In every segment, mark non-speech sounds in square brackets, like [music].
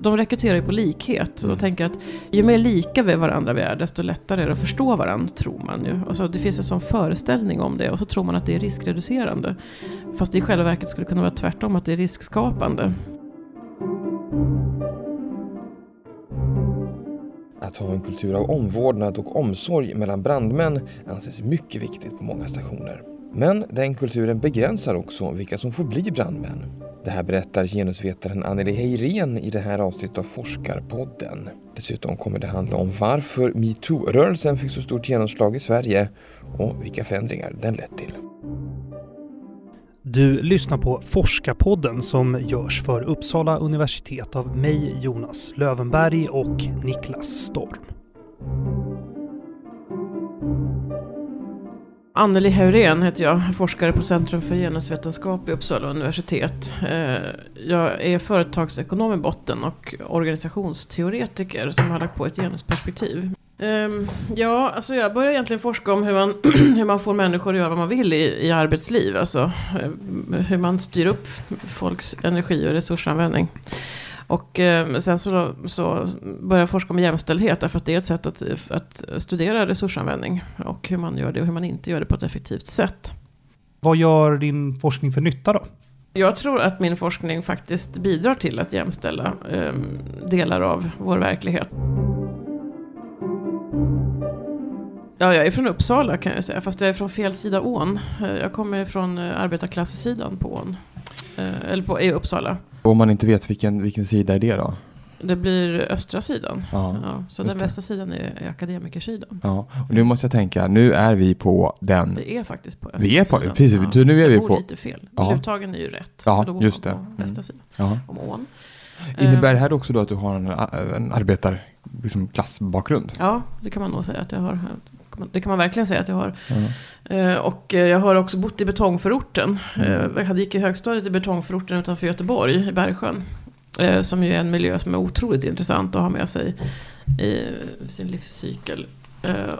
De rekryterar ju på likhet Mm. och tänker att ju mer lika vi varandra vi är, desto lättare är det att förstå varandra, tror man ju. Alltså, det finns en sån föreställning om det och så tror man att det är riskreducerande. Fast det i själva verket skulle kunna vara tvärtom, att det är riskskapande. Att ha en kultur av omvårdnad och omsorg mellan brandmän anses mycket viktigt på många stationer. Men den kulturen begränsar också vilka som får bli brandmän. Det här berättar genusvetaren Anneli Heirén i det här avsnittet av Forskarpodden. Dessutom kommer det handla om varför metoo-rörelsen fick så stort genomslag i Sverige och vilka förändringar den lett till. Du lyssnar på Forskarpodden som görs för Uppsala universitet av mig, Jonas Lövenberg och Niklas Storm. Anneli Haurén heter jag, forskare på Centrum för genusvetenskap i Uppsala universitet. Eh, jag är företagsekonom i botten och organisationsteoretiker som har lagt på ett genusperspektiv. Ehm, ja, alltså jag började egentligen forska om hur man, [clears throat] hur man får människor att göra vad man vill i, i arbetsliv. Alltså eh, hur man styr upp folks energi och resursanvändning. Och eh, sen så, så började jag forska om jämställdhet därför att det är ett sätt att, att studera resursanvändning och hur man gör det och hur man inte gör det på ett effektivt sätt. Vad gör din forskning för nytta då? Jag tror att min forskning faktiskt bidrar till att jämställa eh, delar av vår verklighet. Ja, jag är från Uppsala kan jag säga, fast jag är från fel sida ån. Jag kommer från eh, arbetarklasssidan på ån. Eh, Eller på, i Uppsala. Om man inte vet vilken, vilken sida är det då? Det blir östra sidan. Ja. Ja, så den det. västra sidan är, akademikersidan. ja. Och nu måste jag tänka, nu är vi på den. Det är faktiskt på östra Vi är på- sidan. precis, så nu är jag vi på- lite fel. Ja. Uttagen är ju rätt. Ja, då just det. På västra Mm. sidan Ja. om ån. Innebär Eh, det här också då att du har en, en arbetar, liksom? Ja, det kan man nog säga att jag har. Det kan man verkligen säga att jag har. Eh, Och eh, jag har också bott i betongförorten. Mm. Eh, Jag gick i högstadiet i betongförorten utanför Göteborg, i Bergsjön. Som ju är en miljö som är otroligt intressant att ha med sig i sin livscykel.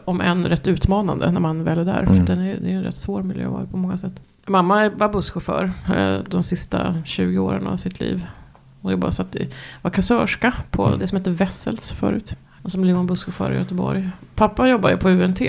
Om än rätt utmanande när man väl är där. Mm. För den är, det är en rätt svår miljö att vara på många sätt. Mamma var busschaufför de sista 20 åren av sitt liv. Hon jobbade satt i, var kassörska på Mm. det som hette Vessels förut. Och så blev hon busschaufför i Göteborg. Pappa jobbar ju på UNT.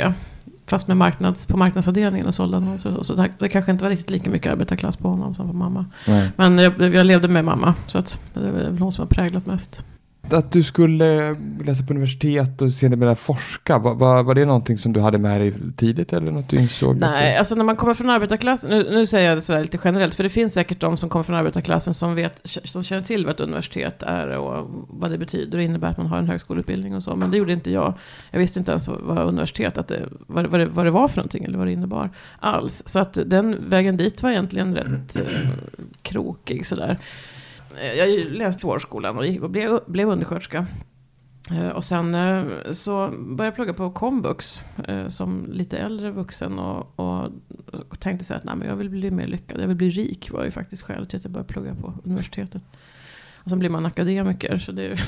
Fast med marknads, på marknadsavdelningen och sålde annonser. Så det, det kanske inte var riktigt lika mycket arbetarklass på honom som på mamma. Nej. Men jag, jag levde med mamma. Så att det är väl hon som har präglat mest. Att du skulle läsa på universitet och sedermera forska, var, var, var det någonting som du hade med dig tidigt eller något du insåg? Nej, alltså när man kommer från arbetarklassen, nu, nu säger jag det sådär lite generellt, för det finns säkert de som kommer från arbetarklassen som, vet, som känner till vad ett universitet är och vad det betyder och innebär att man har en högskoleutbildning och så. Men det gjorde inte jag. Jag visste inte ens vad universitet, att det, vad, vad, det, vad det var för någonting eller vad det innebar alls. Så att den vägen dit var egentligen rätt eh, krokig sådär. Eh, Jag läste vårdskolan och, gick, och blev, blev undersköterska. Eh, Och sen eh, så började jag plugga på komvux som lite äldre vuxen och, och, och tänkte så att Nej, men jag vill bli mer lyckad, jag vill bli rik var ju faktiskt skälet till att jag började plugga på universitetet. Och sen blir man akademiker så det är [laughs]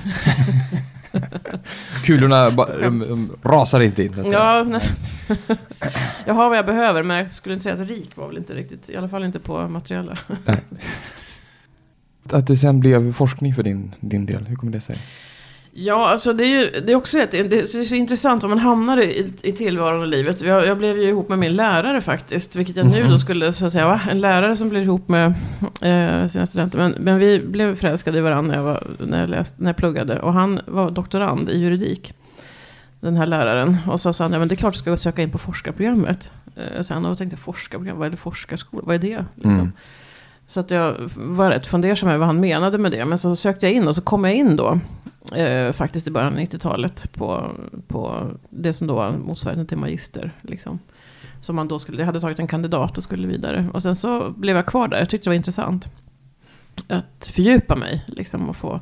Kulorna ba, de, de rasar inte in. Ja, nej. [laughs] jag har vad jag behöver men jag skulle inte säga att rik var väl inte riktigt, i alla fall inte på materiella. [laughs] Att det sen blev forskning för din, din del, hur kommer det sig? Ja, alltså det är ju det är också ett, det är så intressant vad man hamnar i, i tillvaron och livet. Jag, jag blev ju ihop med min lärare faktiskt, vilket jag nu Mhm. då skulle så säga, va? En lärare som blir ihop med eh, sina studenter. Men, men vi blev förälskade i varandra när jag, var, när, jag läste, när jag pluggade. Och han var doktorand i juridik, den här läraren. Och så sa han, ja men det är klart du ska söka in på forskarprogrammet. Eh, han, och tänkte forskarprogram, vad är det forskarskola, vad är det? Liksom. Mm. Så att jag var rätt fundersam över vad han menade med det. Men så sökte jag in och så kom jag in då. Eh, faktiskt i början av 90-talet. På, på det som då var motsvarigheten till magister. Liksom. Som man då skulle, jag hade tagit en kandidat och skulle vidare. Och sen så blev jag kvar där. Jag tyckte det var intressant. Att fördjupa mig. Liksom, och få,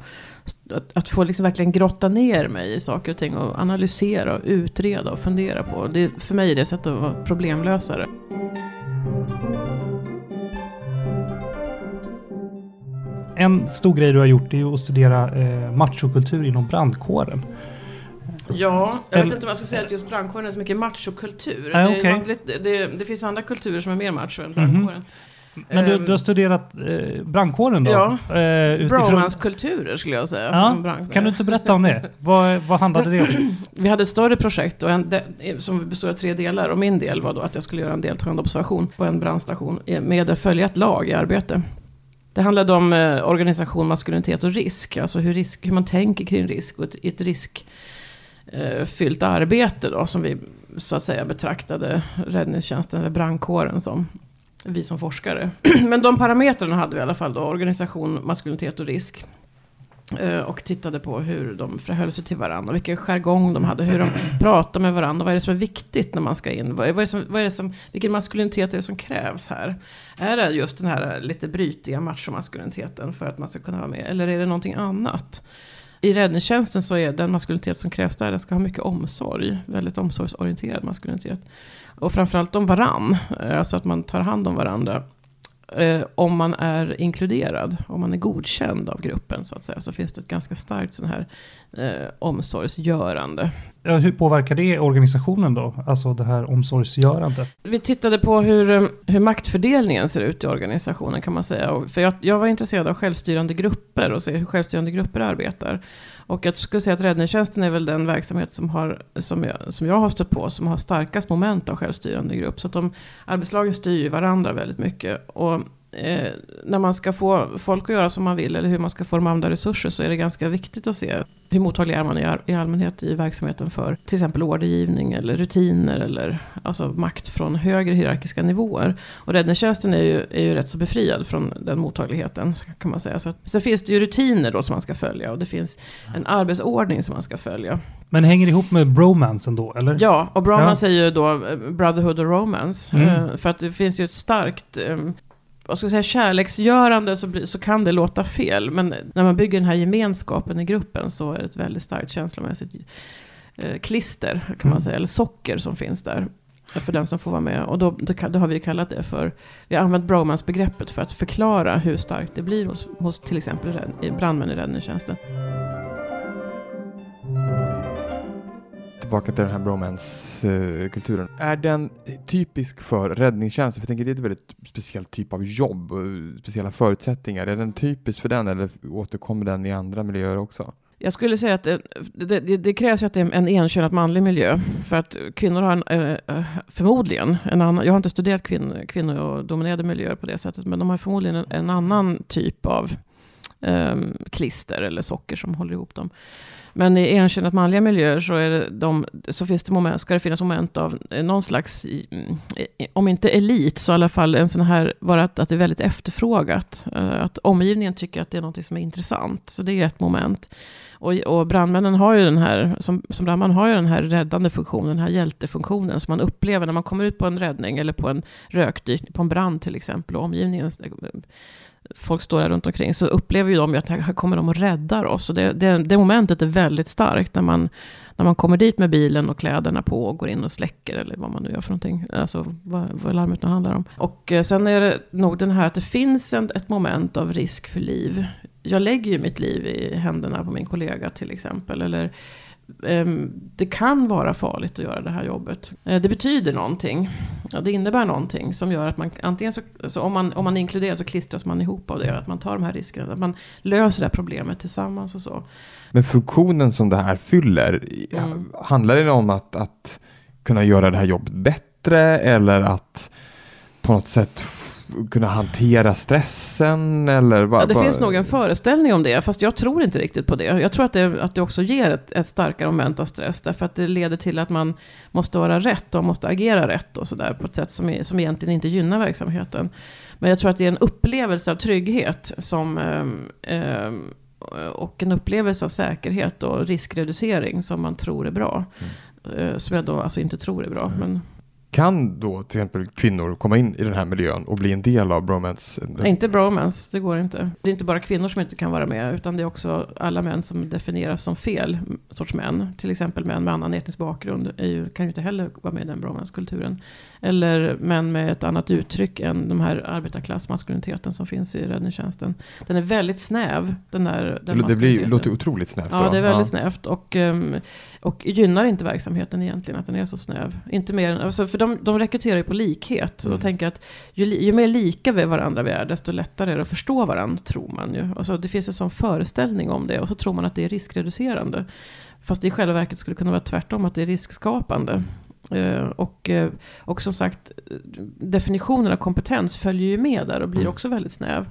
att, att få liksom verkligen grotta ner mig i saker och ting. Och analysera och utreda och fundera på. Det, för mig är det sättet att vara problemlösare. En stor grej du har gjort är att studera eh, machokultur inom brandkåren. Ja, jag vet inte om jag ska säga att just brandkåren är så mycket machokultur. Nej, det, är okej. vanligt- det, det, det finns andra kulturer som är mer macho än Mhm. brandkåren. Men du, Ehm, du har studerat eh, brandkåren då? Ja. Eh, utifrån- Bromance-kulturer skulle jag säga. Ja, kan du inte berätta om det? Vad, vad handlade det om? [clears throat] Vi hade ett större projekt och en som bestod av tre delar. Och min del var då att jag skulle göra en deltagande observation på en brandstation med att följa ett lag i arbete. Det handlade om eh, organisation, maskulinitet och risk. Alltså hur, risk, hur man tänker kring risk och ett, ett riskfyllt eh, arbete då. Som vi så att säga betraktade räddningstjänsten eller brandkåren som. Vi som forskare. [clears throat] Men de parametrarna hade vi i alla fall då. Organisation, maskulinitet och risk. Eh, och tittade på hur de förhöll sig till varandra. Vilken jargong de hade. Hur de pratade med varandra. Vad är det som är viktigt när man ska in? Vad är, vad är som, vad är det som, vilken maskulinitet är det som krävs här? Är det just den här lite brytiga machomaskuliniteten för att man ska kunna vara med? Eller är det någonting annat? I räddningstjänsten så är den maskulinitet som krävs där, den ska ha mycket omsorg. Väldigt omsorgsorienterad maskulinitet. Och framförallt om varann. Eh, alltså att man tar hand om varandra. Eh, om man är inkluderad, om man är godkänd av gruppen så att säga. Så finns det ett ganska starkt sån här eh, omsorgsgörande. Ja, hur påverkar det organisationen då? Alltså det här omsorgsgörandet? Vi tittade på hur, eh, hur maktfördelningen ser ut i organisationen kan man säga. För jag, jag var intresserad av självstyrande grupper och se hur självstyrande grupper arbetar. Och jag skulle säga att räddningstjänsten är väl den verksamhet som, har, som, jag, som jag har stött på som har starkast moment av självstyrande grupp. Så att de, arbetslagen styr ju varandra väldigt mycket. Och eh, när man ska få folk att göra som man vill eller hur man ska få att använda resurser så är det ganska viktigt att se hur mottaglig är man i, allmänhet i verksamheten för till exempel ordergivning eller rutiner eller alltså makt från högre hierarkiska nivåer. Och räddningstjänsten är ju, är ju rätt så befriad från den mottagligheten kan man säga. Så, så finns det ju rutiner då som man ska följa och det finns en arbetsordning som man ska följa. Men hänger det ihop med bromansen då, eller? Ja, och bromance är ju då eh, brotherhood och romance. Mm. Eh, För att det finns ju ett starkt, eh, vad ska jag säga, kärleksgörande så, blir, så kan det låta fel. Men när man bygger den här gemenskapen i gruppen så är det ett väldigt starkt känslomässigt eh, klister, kan Mm. man säga, eller socker som finns där. För den som får vara med. Och då, då, då har vi kallat det för, vi har använt bromance-begreppet för att förklara hur starkt det blir hos, hos till exempel brandmän i räddningstjänsten. Tillbaka till den här bromance-kulturen. Är den typisk för räddningstjänsten? För jag tänker det är ett väldigt speciell typ av jobb och speciella förutsättningar. Är den typisk för den eller återkommer den i andra miljöer också? Jag skulle säga att eh, det, det, det, krävs ju att det är en enkönad manlig miljö. För att kvinnor har en, eh, eh, förmodligen en annan, jag har inte studerat kvinn, kvinnor och dominerade miljöer på det sättet, men de har förmodligen en, en annan typ av um, klister eller socker som håller ihop dem. Men i enkönat manliga miljöer så, är det de, så finns det moment, ska det finnas moment av eh, någon slags, om inte elit, så i alla fall en sån här, bara att, att det är väldigt efterfrågat. Eh, att omgivningen tycker att det är något som är intressant. Så det är ett moment. Och, och brandmännen har ju den här, som, som brandman har ju den här räddande funktionen, den här hjältefunktionen som man upplever när man kommer ut på en räddning eller på en rökdykning, på en brand till exempel, och omgivningen, folk står där runt omkring, så upplever ju de ju att här, kommer de och räddar oss. Och det, det, det momentet är väldigt starkt när man, när man kommer dit med bilen och kläderna på och går in och släcker eller vad man nu gör för någonting. Alltså vad, vad larmet nu handlar om. Och eh, sen är det nog den här att det finns en, ett moment av risk för liv. Jag lägger ju mitt liv i händerna på min kollega till exempel. Eller det kan vara farligt att göra det här jobbet. Eh, det betyder någonting. Det innebär någonting som gör att man antingen så, så om, man, om man inkluderar så klistras man ihop av det. Att man tar de här riskerna. Att man löser det här problemet tillsammans och så. Men funktionen som det här fyller, Mm. handlar det om att, att kunna göra det här jobbet bättre eller att på något sätt kunna hantera stressen eller vad? Ja, det vad- finns nog en föreställning om det, fast jag tror inte riktigt på det. Jag tror att det, att det också ger ett, ett starkare moment av stress, därför att det leder till att man måste vara rätt och måste agera rätt och sådär på ett sätt som, är, som egentligen inte gynnar verksamheten. Men jag tror att det är en upplevelse av trygghet som, ehm, och en upplevelse av säkerhet och riskreducering som man tror är bra. Eh, Som jag då alltså inte tror är bra. Men Kan då till exempel kvinnor komma in i den här miljön och bli en del av bromance? Nej, inte bromance, det går inte. Det är inte bara kvinnor som inte kan vara med, utan det är också alla män som definieras som fel sorts män. Till exempel män med annan etnisk bakgrund ju, kan ju inte heller vara med i den bromance-kulturen. Eller män med ett annat uttryck än de här arbetarklassmaskuliniteten som finns i räddningstjänsten. Den är väldigt snäv, den där den det, blir, låter otroligt snävt. Ja, då. det är väldigt snävt och, ehm, och gynnar inte verksamheten egentligen att den är så snäv. Inte mer alltså för de, de rekryterar ju på likhet. Mm. då tänker att ju, ju mer lika vi varandra vi är, desto lättare är det att förstå varandra, tror man ju. Alltså, det finns en sån föreställning om det, och så tror man att det är riskreducerande. Fast det i själva verket skulle kunna vara tvärtom, att det är riskskapande. Eh, och, eh, och som sagt, definitionen av kompetens följer ju med där och blir Mm. också väldigt snäv.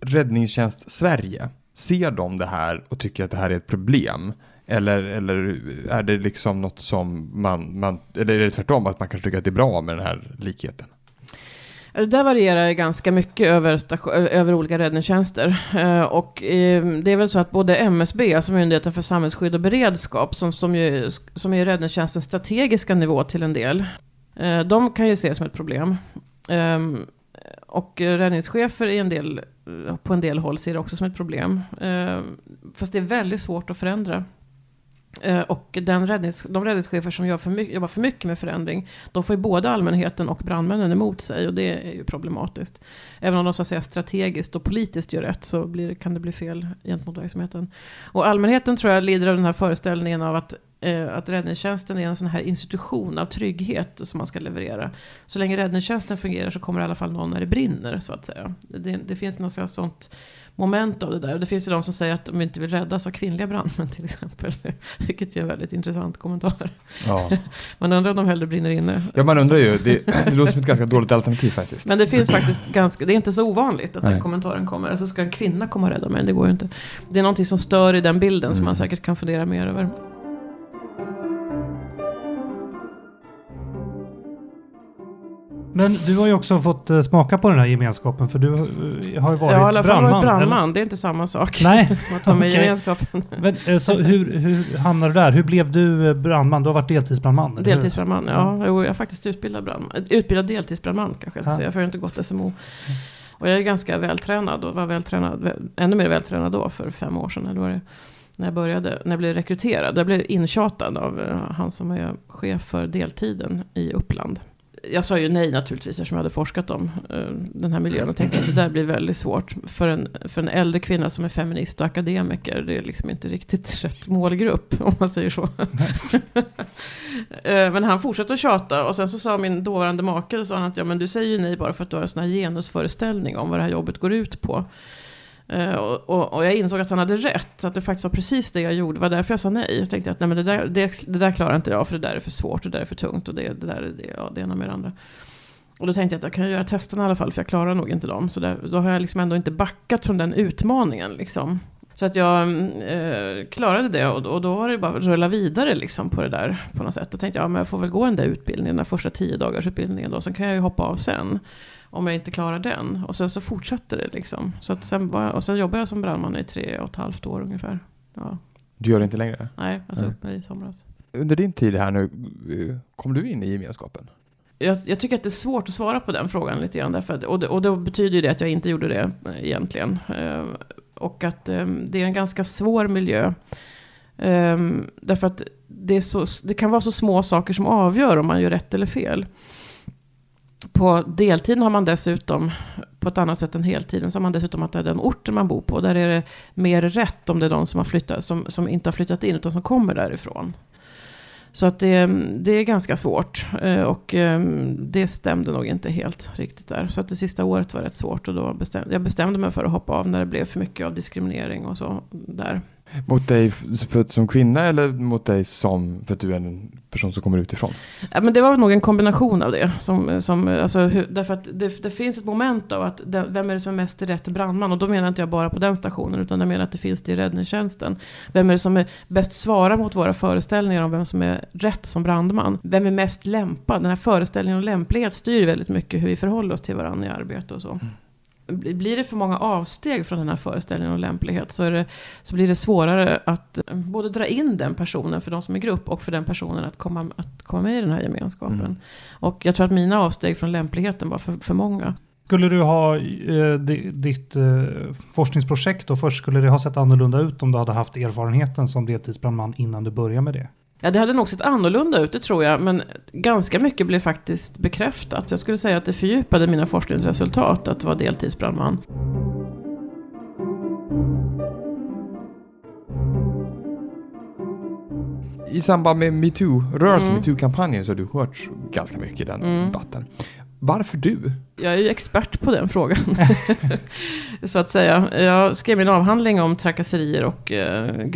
Räddningstjänst Sverige, ser de det här och tycker att det här är ett problem? Eller, eller är det liksom något som man, man, eller är det tvärtom att man kanske tycker att det är bra med den här likheten? Eh, det där varierar ganska mycket över, eh, över olika räddningstjänster. Eh, och eh, det är väl så att både MSB, alltså Myndigheten för samhällsskydd och beredskap, som, som, ju, som är räddningstjänstens strategiska nivå till en del, eh, de kan ju ses som ett problem. Ehm, och räddningschefer i en del, på en del håll ser det också som ett problem. Ehm, fast det är väldigt svårt att förändra. Eh, och den räddnings, de räddningschefer som gör för mycket, jobbar för mycket med förändring, de får ju både allmänheten och brandmännen emot sig och det är ju problematiskt. Även om de så att säga strategiskt och politiskt gör rätt så blir, kan det bli fel gentemot verksamheten. Och allmänheten tror jag lider av den här föreställningen av att, eh, att räddningstjänsten är en sån här institution av trygghet som man ska leverera. Så länge räddningstjänsten fungerar så kommer i alla fall någon när det brinner så att säga. Det, det finns något sånt moment av det där. Och det finns ju de som säger att de inte vill räddas av kvinnliga brandmän [laughs] till exempel. Vilket är en väldigt intressant kommentar. Ja, [laughs] Man undrar om de hellre brinner inne. ja man undrar ju, det, det låter som ett ganska dåligt alternativ faktiskt. Men det finns faktiskt ganska, det är inte så ovanligt att den Nej. kommentaren kommer. Alltså ska en kvinna komma och rädda mig? Det går ju inte. Det är någonting som stör i den bilden som Mm. man säkert kan fundera mer över. Men du har ju också fått eh, smaka på den här gemenskapen för du eh, har ju varit i alla brandman. eller? brandman. Det är inte samma sak Nej, [laughs] som att vara med i [laughs] gemenskapen. Men, eh, så hur, hur hamnade du där? Hur blev du brandman? Du har varit deltidsbrandman? Deltidsbrandman, ja. Jo, jag är faktiskt utbildad brandman. Utbildad deltidsbrandman kanske jag ska Ja. säga, för jag har inte gått SMO. Och jag är ganska vältränad och var vältränad, ännu mer vältränad då för fem år sedan. Eller vad det är, när jag började, när jag blev rekryterad. Jag blev intjatad av han som är chef för deltiden i Uppland. Jag sa ju nej naturligtvis eftersom jag hade forskat om eh, den här miljön och tänkte att det där blir väldigt svårt för en, för en äldre kvinna som är feminist och akademiker. Det är liksom inte riktigt [laughs] rätt målgrupp om man säger så. [laughs] Eh, Men han fortsatte att tjata och sen så sa min dåvarande make, sa han att ja men du säger ju nej bara för att du har en sån här genusföreställning om vad det här jobbet går ut på. Eh, Och, och, och jag insåg att han hade rätt, att det faktiskt var precis det jag gjorde. Det var därför jag sa nej. Jag tänkte att nej, men det, där, det, det där klarar inte jag, för det där är för svårt, det där är för tungt och det, det där är det, ja, det ena med det andra. Och då tänkte jag att jag kan göra testerna i alla fall, för jag klarar nog inte dem. Så där, då har jag liksom ändå inte backat från den utmaningen. Liksom. Så att jag eh, klarade det och, och då var det bara att rulla vidare liksom på det där på något sätt. Då tänkte jag, ja, men jag får väl gå den där utbildningen, den första tio dagars utbildningen då. Sen kan jag ju hoppa av sen. Om jag inte klarar den. Och sen så fortsatte det liksom. Så att sen, bara, och sen jobbade jag som brandman i tre och ett halvt år ungefär. Ja, Du gör det inte längre? nej, jag sa upp mig i somras. Under din tid här nu, eh, kom du in i gemenskapen? Jag, jag tycker att det är svårt att svara på den frågan lite grann. Därför att, och, det, och då betyder ju det att jag inte gjorde det eh, egentligen. Och att eh, det är en ganska svår miljö. Ehm, därför att det, är så, det kan vara så små saker som avgör om man gör rätt eller fel. På deltiden har man dessutom, på ett annat sätt än heltiden, så har man dessutom att det är den orten man bor på. Där är det mer rätt om det är de som, har flyttat, som, som inte har flyttat in, utan som kommer därifrån. Så att det, det är ganska svårt. Eh, och ehm, det stämde nog inte helt riktigt där. Så att det sista året var rätt svårt. Och då bestämde, jag bestämde mig för att hoppa av när det blev för mycket av diskriminering och så där. Mot dig för, som kvinna eller mot dig som, för att du är en person som kommer utifrån? Ja, men det var nog en kombination av det. Som, som, alltså, hur, därför att det, det finns ett moment av att den, vem är det som är mest rätt brandman? Och då menar inte jag bara på den stationen, utan jag menar att det finns det i räddningstjänsten. Vem är det som är bäst svarar mot våra föreställningar om vem som är rätt som brandman? Vem är mest lämpad? Den här föreställningen om lämplighet styr väldigt mycket hur vi förhåller oss till varandra i arbete och så. Blir blir det för många avsteg från den här föreställningen om lämplighet så, är det, så blir det svårare att eh, både dra in den personen för de som är grupp och för den personen att komma, att komma med i den här gemenskapen. Mm. Och jag tror att mina avsteg från lämpligheten var för, för många. Skulle du ha eh, di- ditt eh, forskningsprojekt då först, skulle det ha sett annorlunda ut om du hade haft erfarenheten som deltidsbrandman innan du började med det? Ja, det hade nog sett annorlunda ut, det tror jag. Men ganska mycket blev faktiskt bekräftat. Jag skulle säga att det fördjupade mina forskningsresultat att vara deltidsbrandman. i samband med metoo-rörelsen, mm. metoo-kampanjen, så har du hört ganska mycket i den mm. debatten. Varför du? Jag är ju expert på den frågan. [laughs] [laughs] så att säga. Jag skrev en avhandling om trakasserier och eh,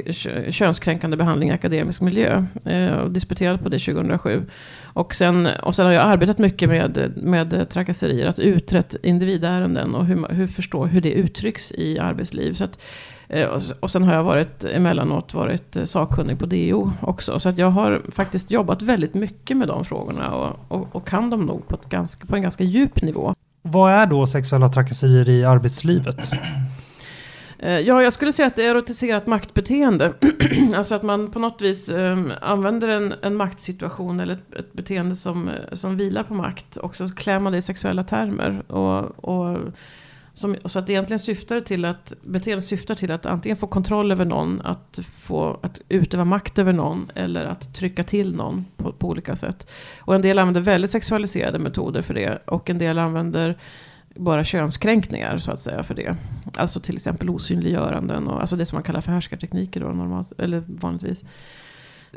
könskränkande behandling i akademisk miljö. Eh, och disputerade på det 2007. Och sen, och sen har jag arbetat mycket med, med trakasserier. Att utrett individärenden och hur, hur förstå hur det uttrycks i arbetsliv. Så att, och sen har jag varit emellanåt varit eh, sakkunnig på DO också. Så att jag har faktiskt jobbat väldigt mycket med de frågorna och, och, och kan dem nog på, ganska, på en ganska djup nivå. Vad är då sexuella trakasserier i arbetslivet? Eh, ja, jag skulle säga att det är erotiserat maktbeteende. [clears throat] alltså att man på något vis eh, använder en, en maktsituation eller ett, ett, beteende som, som vilar på makt. Och så klär man det i sexuella termer. Och, och som, så att egentligen syftar till att, beteendet syftar till att antingen få kontroll över någon, att, få, att utöva makt över någon eller att trycka till någon på, på olika sätt. Och en del använder väldigt sexualiserade metoder för det och en del använder bara könskränkningar så att säga för det. Alltså till exempel osynliggöranden och alltså det som man kallar för härskartekniker då normalt, eller vanligtvis.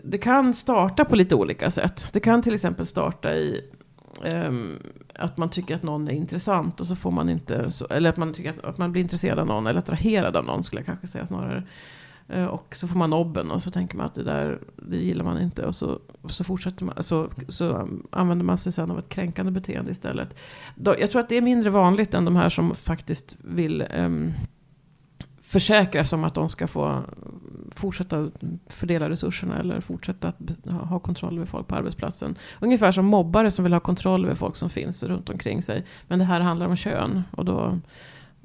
Det kan starta på lite olika sätt. Det kan till exempel starta i Um, att man tycker att någon är intressant och så får man inte, så, eller att man tycker att, att, man blir intresserad av någon eller attraherad av någon skulle jag kanske säga snarare. Uh, och så får man nobben och så tänker man att det där, det gillar man inte och så, och så fortsätter man, så, så använder man sig sen av ett kränkande beteende istället. Då, jag tror att det är mindre vanligt än de här som faktiskt vill um, försäkra sig om att de ska få fortsätta fördela resurserna eller fortsätta att ha kontroll över folk på arbetsplatsen. Ungefär som mobbare som vill ha kontroll över folk som finns runt omkring sig. Men det här handlar om kön och då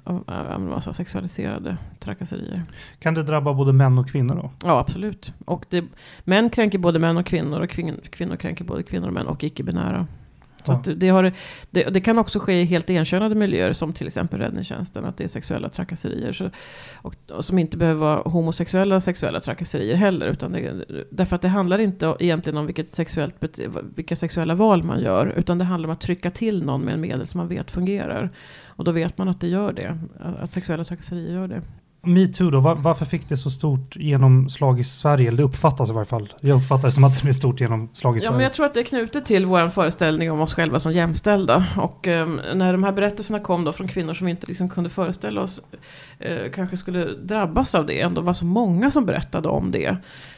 av sexualiserade trakasserier. Kan det drabba både män och kvinnor då? Ja, absolut. Och det, män kränker både män och kvinnor och kvin, kvinnor kränker både kvinnor och män och icke-binära. Så det, har, det, det, kan också ske i helt enkönade miljöer som till exempel räddningstjänsten. Att det är sexuella trakasserier. Så, och, och, som inte behöver vara homosexuella sexuella trakasserier heller. Utan det, därför att det handlar inte egentligen om vilket sexuellt, vilka sexuella val man gör. Utan det handlar om att trycka till någon med en medel som man vet fungerar. Och då vet man att det gör det. Att sexuella trakasserier gör det. Metoo då, var, varför fick det så stort genomslag i Sverige? Eller det uppfattas i varje fall. Jag uppfattar det som att det blir stort genomslag i Sverige. Ja, men jag tror att det är knutet till vår föreställning om oss själva som jämställda. Och eh, när de här berättelserna kom då från kvinnor som vi inte liksom kunde föreställa oss eh, kanske skulle drabbas av det. Ändå var så många som berättade om det.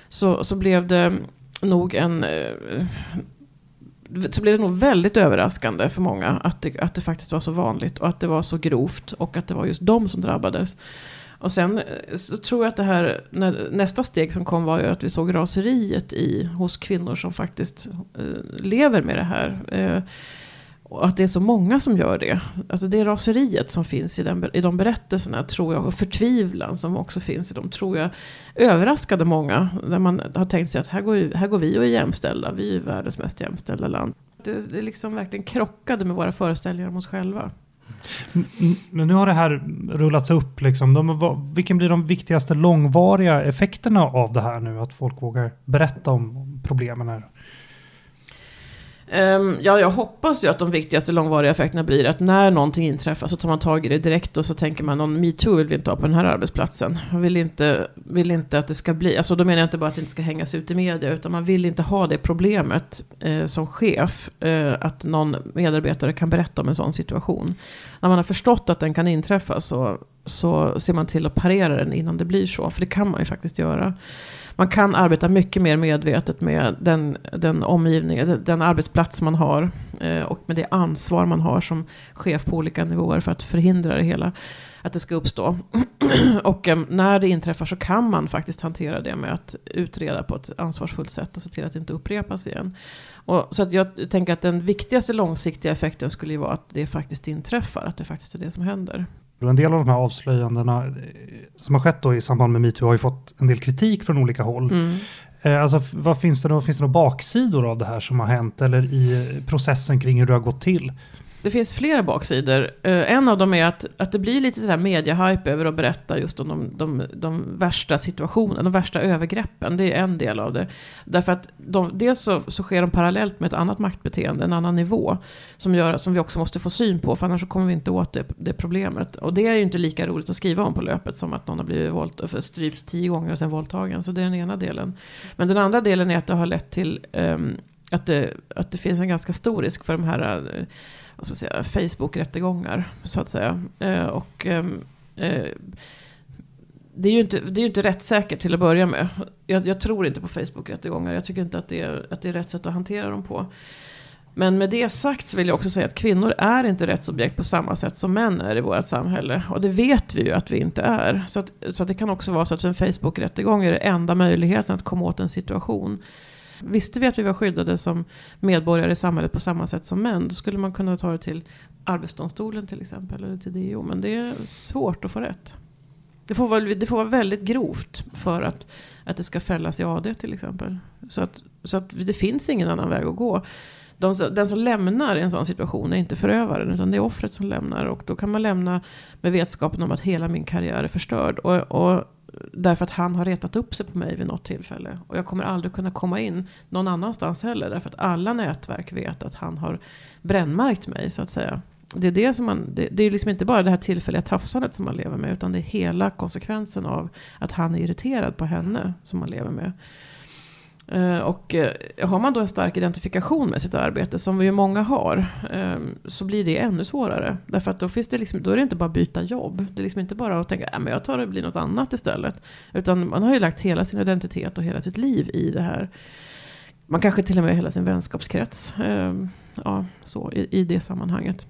Så, så blev det nog en... Eh, så blev det nog väldigt överraskande för många att det, att det faktiskt var så vanligt och att det var så grovt och att det var just de som drabbades. Och sen eh, så tror jag att det här, nästa steg som kom var ju att vi såg raseriet i, hos kvinnor som faktiskt eh, lever med det här. Eh, och att det är så många som gör det. Alltså det raseriet som finns i, den, i de berättelserna tror jag, och förtvivlan som också finns i dem, tror jag överraskade många. Där man har tänkt sig att här går, här går vi och är jämställda, vi är världens mest jämställda land. Det, det liksom verkligen krockade med våra föreställningar om oss själva. Men nu har det här rullats upp. Liksom. De, vilken blir de viktigaste långvariga effekterna av det här nu? Att folk vågar berätta om problemen här. Um, ja, jag hoppas ju att de viktigaste långvariga effekterna blir att när någonting inträffar så tar man tag i det direkt och så tänker man någon metoo vill vi inte ha på den här arbetsplatsen. Man vill inte, vill inte att det ska bli, alltså då menar jag inte bara att det inte ska hängas ut i media utan man vill inte ha det problemet eh, som chef eh, att någon medarbetare kan berätta om en sån situation. När man har förstått att den kan inträffa så, så ser man till att parera den innan det blir så, för det kan man ju faktiskt göra man kan arbeta mycket mer medvetet med den, den omgivning, den arbetsplats man har. Eh, och med det ansvar man har som chef på olika nivåer för att förhindra det hela. Att det ska uppstå. [clears throat] och eh, när det inträffar så kan man faktiskt hantera det med att utreda på ett ansvarsfullt sätt och se till att det inte upprepas igen. Och, så att jag tänker att den viktigaste långsiktiga effekten skulle ju vara att det faktiskt inträffar, att det faktiskt är det som händer. En del av de här avslöjandena eh, som har skett då i samband med metoo har ju fått en del kritik från olika håll. Mm. Eh, alltså, vad finns det då? Finns det några baksidor av det här som har hänt eller i processen kring hur det har gått till? Det finns flera baksidor. Uh, en av dem är att, att det blir lite så här mediehype över att berätta just om de, de, de värsta situationerna, de värsta övergreppen. Det är en del av det. Därför att de, dels så, så sker de parallellt med ett annat maktbeteende, en annan nivå. Som, gör, som vi också måste få syn på, för annars kommer vi inte åt det, det problemet. Och det är ju inte lika roligt att skriva om på löpet som att någon har blivit våld, strypt tio gånger och sen våldtagen. Så det är den ena delen. Men den andra delen är att det har lett till um, att det, att det finns en ganska stor risk för de här eh, så att säga, Facebook-rättegångar. Så att säga. Eh, och, ehm, eh, det är ju inte, det är inte rättssäkert till att börja med. Jag, jag tror inte på Facebook-rättegångar. Jag tycker inte att det, är, att det är rätt sätt att hantera dem på. Men med det sagt så vill jag också säga att kvinnor är inte rättsobjekt på samma sätt som män är i vårt samhälle. Och det vet vi ju att vi inte är. Så, att, så att det kan också vara så att en Facebook-rättegång är den enda möjligheten att komma åt en situation. Visste vi att vi var skyddade som medborgare i samhället på samma sätt som män, då skulle man kunna ta det till Arbetsdomstolen till exempel, eller till DO. Men det är svårt att få rätt. Det får vara, det får vara väldigt grovt för att, att det ska fällas i AD till exempel. Så att, så att det finns ingen annan väg att gå. De, den som lämnar i en sån situation är inte förövaren, utan det är offret som lämnar. Och då kan man lämna med vetskapen om att hela min karriär är förstörd. Och, och Därför att han har retat upp sig på mig vid något tillfälle. Och jag kommer aldrig kunna komma in någon annanstans heller. Därför att alla nätverk vet att han har brännmärkt mig så att säga. Det är, det som man, det, det är liksom inte bara det här tillfälliga tafsandet som man lever med. Utan det är hela konsekvensen av att han är irriterad på henne som man lever med. Eh, och eh, har man då en stark identifikation med sitt arbete, som vi ju många har, ehm, så blir det ännu svårare. Därför att då, finns det liksom, då är det inte bara att byta jobb. Det är liksom inte bara att tänka äh, att jag tar det blir något annat istället. Utan man har ju lagt hela sin identitet och hela sitt liv i det här. Man kanske till och med hela sin vänskapskrets. Ehm, ja, så, i, i det sammanhanget.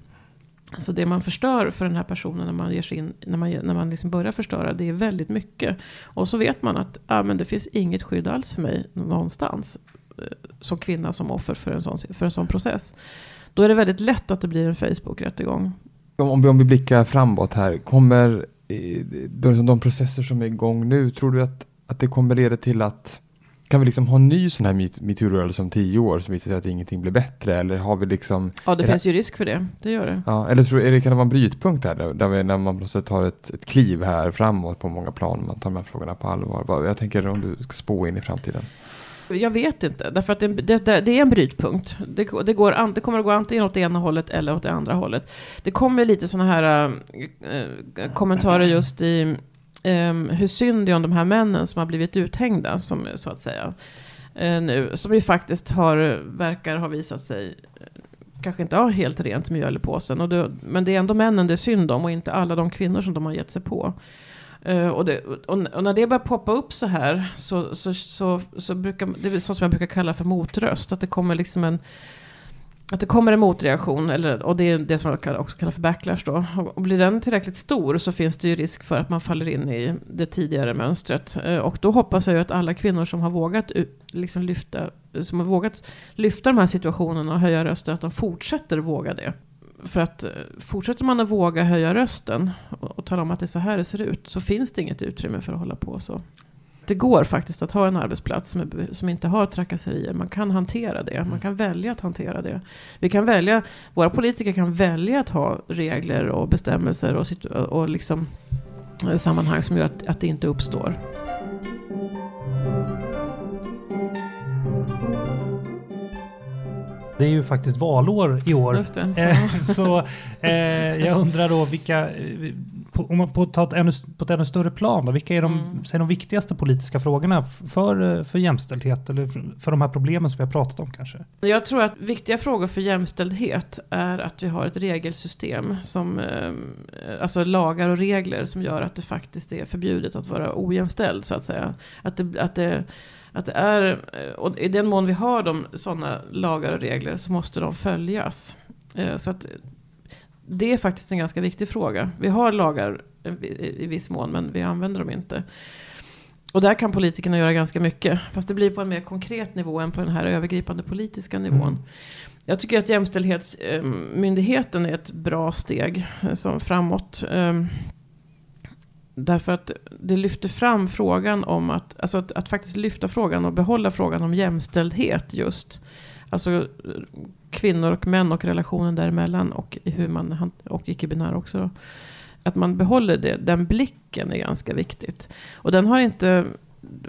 Så det man förstör för den här personen när man, ger sig in, när man, när man liksom börjar förstöra, det är väldigt mycket. Och så vet man att ah, men det finns inget skydd alls för mig någonstans. Eh, som kvinna, som offer för en sån, för en sån process. Då är det väldigt lätt att det blir en Facebook-rättegång. Om vi, om vi blickar framåt här, kommer eh, de, de processer som är igång nu, tror du att, att det kommer leda till att kan vi liksom ha en ny sån här metoo-rörelse om tio år som visar sig att ingenting blir bättre? Eller har vi liksom... Ja, det finns det... ju risk för det. Det gör det. Ja, eller tror, eller kan det vara en brytpunkt här, där, där vi, när man plötsligt tar ett, ett kliv här framåt på många plan, man tar de här frågorna på allvar. Jag tänker om du ska spå in i framtiden. Jag vet inte, därför att det, det, det är en brytpunkt. Det, det, går, det kommer att gå antingen åt det ena hållet eller åt det andra hållet. Det kommer lite sådana här äh, kommentarer just i um, hur synd det är om de här männen som har blivit uthängda, som, så att säga. Uh, nu, som ju faktiskt har, verkar ha visat sig eh, kanske inte ha helt rent mjöl i påsen. Och det, men det är ändå männen det är synd om och inte alla de kvinnor som de har gett sig på. Uh, och, det, och, och, när det börjar poppa upp så här så, så, så, så brukar det är sånt som jag brukar kalla för motröst. Att det kommer liksom en att det kommer en motreaktion, eller, och det är det som man också kallar för backlash då. Och blir den tillräckligt stor så finns det ju risk för att man faller in i det tidigare mönstret. Eh, och då hoppas jag ju att alla kvinnor som har vågat liksom lyfta, som har vågat lyfta de här situationerna och höja rösten, att de fortsätter våga det. För att eh, fortsätter man att våga höja rösten och, och tala om att det är så här det ser ut, så finns det inget utrymme för att hålla på så det går faktiskt att ha en arbetsplats som, som, inte har trakasserier. Man kan hantera det. Man mm. kan välja att hantera det. Vi kan välja, våra politiker kan välja att ha regler och bestämmelser och, och liksom, eh, sammanhang som gör att, att det inte uppstår. Det är ju faktiskt valår i år. Eh, så eh, jag undrar då vilka på, om man på, ta ett ännu, på ett ännu större plan, då, vilka är de, mm. säg, de viktigaste politiska frågorna för, för jämställdhet eller för, för de här problemen som vi har pratat om kanske? Jag tror att viktiga frågor för jämställdhet är att vi har ett regelsystem, som, eh, alltså lagar och regler som gör att det faktiskt är förbjudet att vara ojämställd så att säga. Att det, att det, att det är, och i den mån vi har de, sådana lagar och regler så måste de följas. Eh, så att det är faktiskt en ganska viktig fråga. Vi har lagar i viss mån, men vi använder dem inte. Och där kan politikerna göra ganska mycket. Fast det blir på en mer konkret nivå än på den här övergripande politiska nivån. Mm. Jag tycker att Jämställdhetsmyndigheten är ett bra steg eh, som framåt. Ehm, därför att det lyfter fram frågan om att, alltså att, att faktiskt lyfta frågan och behålla frågan om jämställdhet just Alltså kvinnor och män och relationen däremellan och hur man, och icke-binär också. Då. Att man behåller det, den blicken är ganska viktigt. Och den har inte,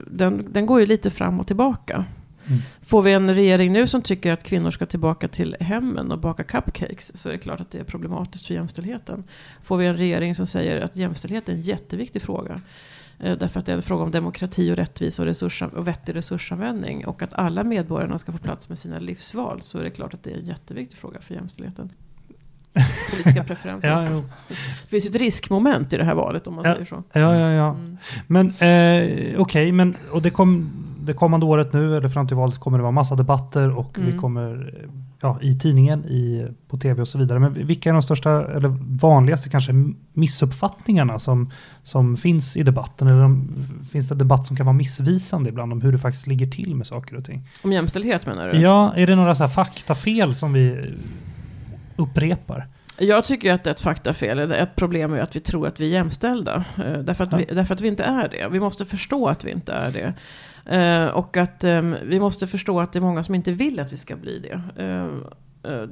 den, den går ju lite fram och tillbaka. Mm. Får vi en regering nu som tycker att kvinnor ska tillbaka till hemmen och baka cupcakes så är det klart att det är problematiskt för jämställdheten. Får vi en regering som säger att jämställdhet är en jätteviktig fråga. Eh, därför att det är en fråga om demokrati och rättvisa och, resurs, och vettig resursanvändning. Och att alla medborgarna ska få plats med sina livsval. Så är det klart att det är en jätteviktig fråga för jämställdheten. [laughs] Politiska preferenser. ja, det finns ju ett riskmoment i det här valet om man ja, säger så. Ja, ja, ja. Mm. Men eh, okej, okay, men och det, kom, det kommande året nu, eller fram till valet, kommer det vara massa debatter och mm. vi kommer ja, i tidningen, i, på tv och så vidare. Men vilka är de största, eller vanligaste kanske, missuppfattningarna som, som finns i debatten? Eller de, finns det debatt som kan vara missvisande ibland om hur det faktiskt ligger till med saker och ting? Om jämställdhet menar du? Ja, är det några så här faktafel som vi upprepar? Jag tycker att det är ett faktafel. Ett problem är att vi tror att vi är jämställda. Eh, därför att, vi, därför att vi inte är det. Vi måste förstå att vi inte är det. Eh, och att ehm, vi måste förstå att det är många som inte vill att vi ska bli det. Eh, eh,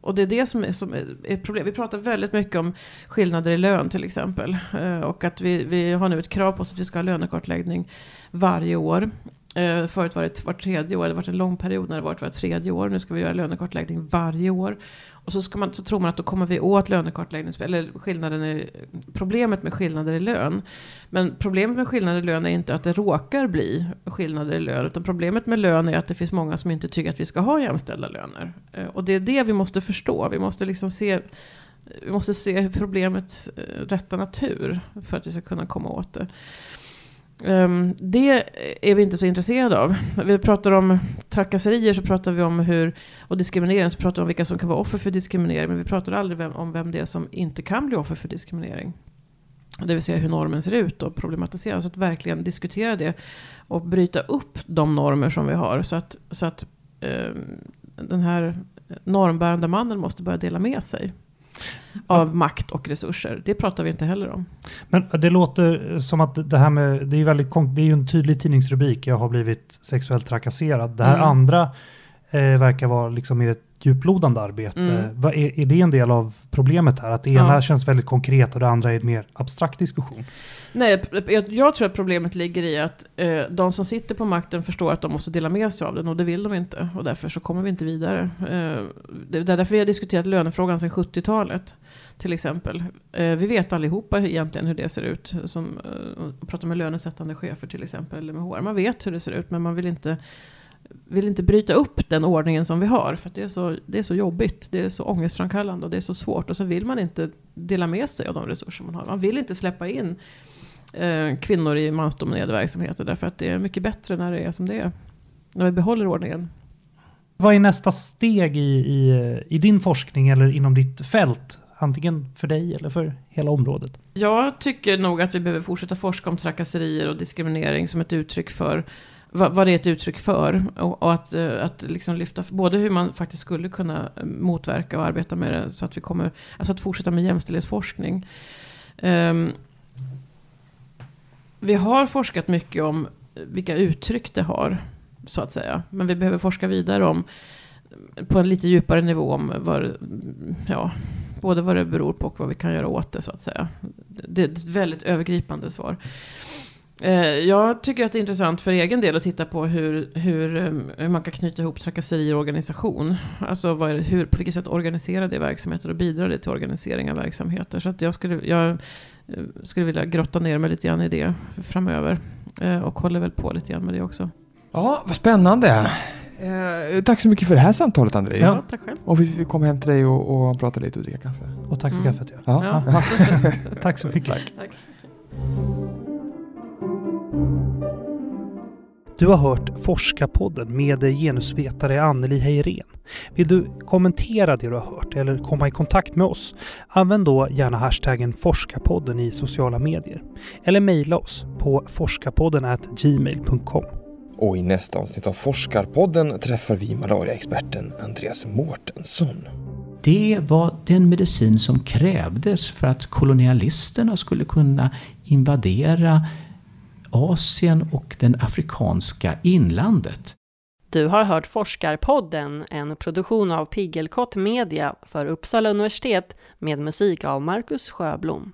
och det är det som är, som är ett problem. Vi pratar väldigt mycket om skillnader i lön till exempel. och att vi, vi har nu ett krav på oss att vi ska ha lönekartläggning varje år. Eh, förut var det vart tredje år, det har varit en lång period när det varit vart tredje år. Nu ska vi göra lönekartläggning varje år. Och så, ska man, så tror man att då kommer vi åt lönekartläggning, eller skillnaden i, problemet med skillnader i lön. Men problemet med skillnader i lön är inte att det råkar bli skillnader i lön. Utan problemet med lön är att det finns många som inte tycker att vi ska ha jämställda löner. Eh, och det är det vi måste förstå. Vi måste liksom se vi måste se problemets eh, rätta natur för att vi ska kunna komma åt det. Um, det är vi inte så intresserade av. Vi pratar om trakasserier så pratar vi om hur, och diskriminering så pratar vi om vilka som kan vara offer för diskriminering. Men vi pratar aldrig vem, om vem det är som inte kan bli offer för diskriminering. Det vill säga hur normen ser ut och problematisera. Så att verkligen diskutera det och bryta upp de normer som vi har. Så att, så att um, den här normbärande mannen måste börja dela med sig av makt och resurser. Det pratar vi inte heller om. Men det låter som att det här med, det är, väldigt, det är ju en tydlig tidningsrubrik, jag har blivit sexuellt trakasserad. Det här mm. andra eh, verkar vara liksom mer ett djuplodande arbete. Mm. Är, är det en del av problemet här? Att det ena ja. känns väldigt konkret och det andra är en mer abstrakt diskussion? Nej, jag, jag tror att problemet ligger i att eh, de som sitter på makten förstår att de måste dela med sig av den och det vill de inte. Och därför så kommer vi inte vidare. Eh, det är därför vi har diskuterat lönefrågan sedan 70-talet. Till exempel. Eh, vi vet allihopa egentligen hur det ser ut. Som eh, pratar med lönesättande chefer till exempel. Eller med HR. Man vet hur det ser ut men man vill inte vill inte bryta upp den ordningen som vi har. För det är, så, det är så jobbigt, det är så ångestframkallande och det är så svårt. Och så vill man inte dela med sig av de resurser man har. Man vill inte släppa in eh, kvinnor i mansdominerade verksamheter. Därför att det är mycket bättre när det är som det är. När vi behåller ordningen. Vad är nästa steg i, i, i din forskning eller inom ditt fält? Antingen för dig eller för hela området? Jag tycker nog att vi behöver fortsätta forska om trakasserier och diskriminering som ett uttryck för vad, vad det är ett uttryck för. Och, och att, eh, att liksom lyfta både hur man faktiskt skulle kunna eh, motverka och arbeta med det. Så att vi kommer, alltså att fortsätta med jämställdhetsforskning. Um, vi har forskat mycket om vilka uttryck det har, så att säga. Men vi behöver forska vidare om, på en lite djupare nivå, om vad, ja, både vad det beror på och vad vi kan göra åt det, så att säga. Det är ett väldigt övergripande svar. Eh, jag tycker att det är intressant för egen del att titta på hur, hur, eh, hur man kan knyta ihop trakasserier och organisation. Alltså vad det, hur, på vilket sätt organiserar det verksamheter och bidrar det till organisering av verksamheter. Så att jag skulle, jag eh, skulle vilja grotta ner mig lite grann i det framöver. Och håller väl på lite grann med det också. Ja, vad spännande. Eh, tack så mycket för det här samtalet André. Ja, tack själv. Och vi fick komma hem till dig och, och prata lite och dricka kaffe. Och tack för mm. kaffet. Ja. ja. ja. [laughs] tack så mycket. Tack. tack. Du har hört Forskarpodden med genusvetare Anneli Heirén. Vill du kommentera det du har hört eller komma i kontakt med oss? Använd då gärna hashtaggen Forskarpodden i sociala medier. Eller mejla oss på forskarpodden gmail.com. Och i nästa avsnitt av Forskarpodden träffar vi malariaexperten Andreas Mårtensson. Det var den medicin som krävdes för att kolonialisterna skulle kunna invadera Asien och den afrikanska inlandet. Du har hört Forskarpodden, en produktion av Piggelkott Media för Uppsala universitet med musik av Marcus Sjöblom.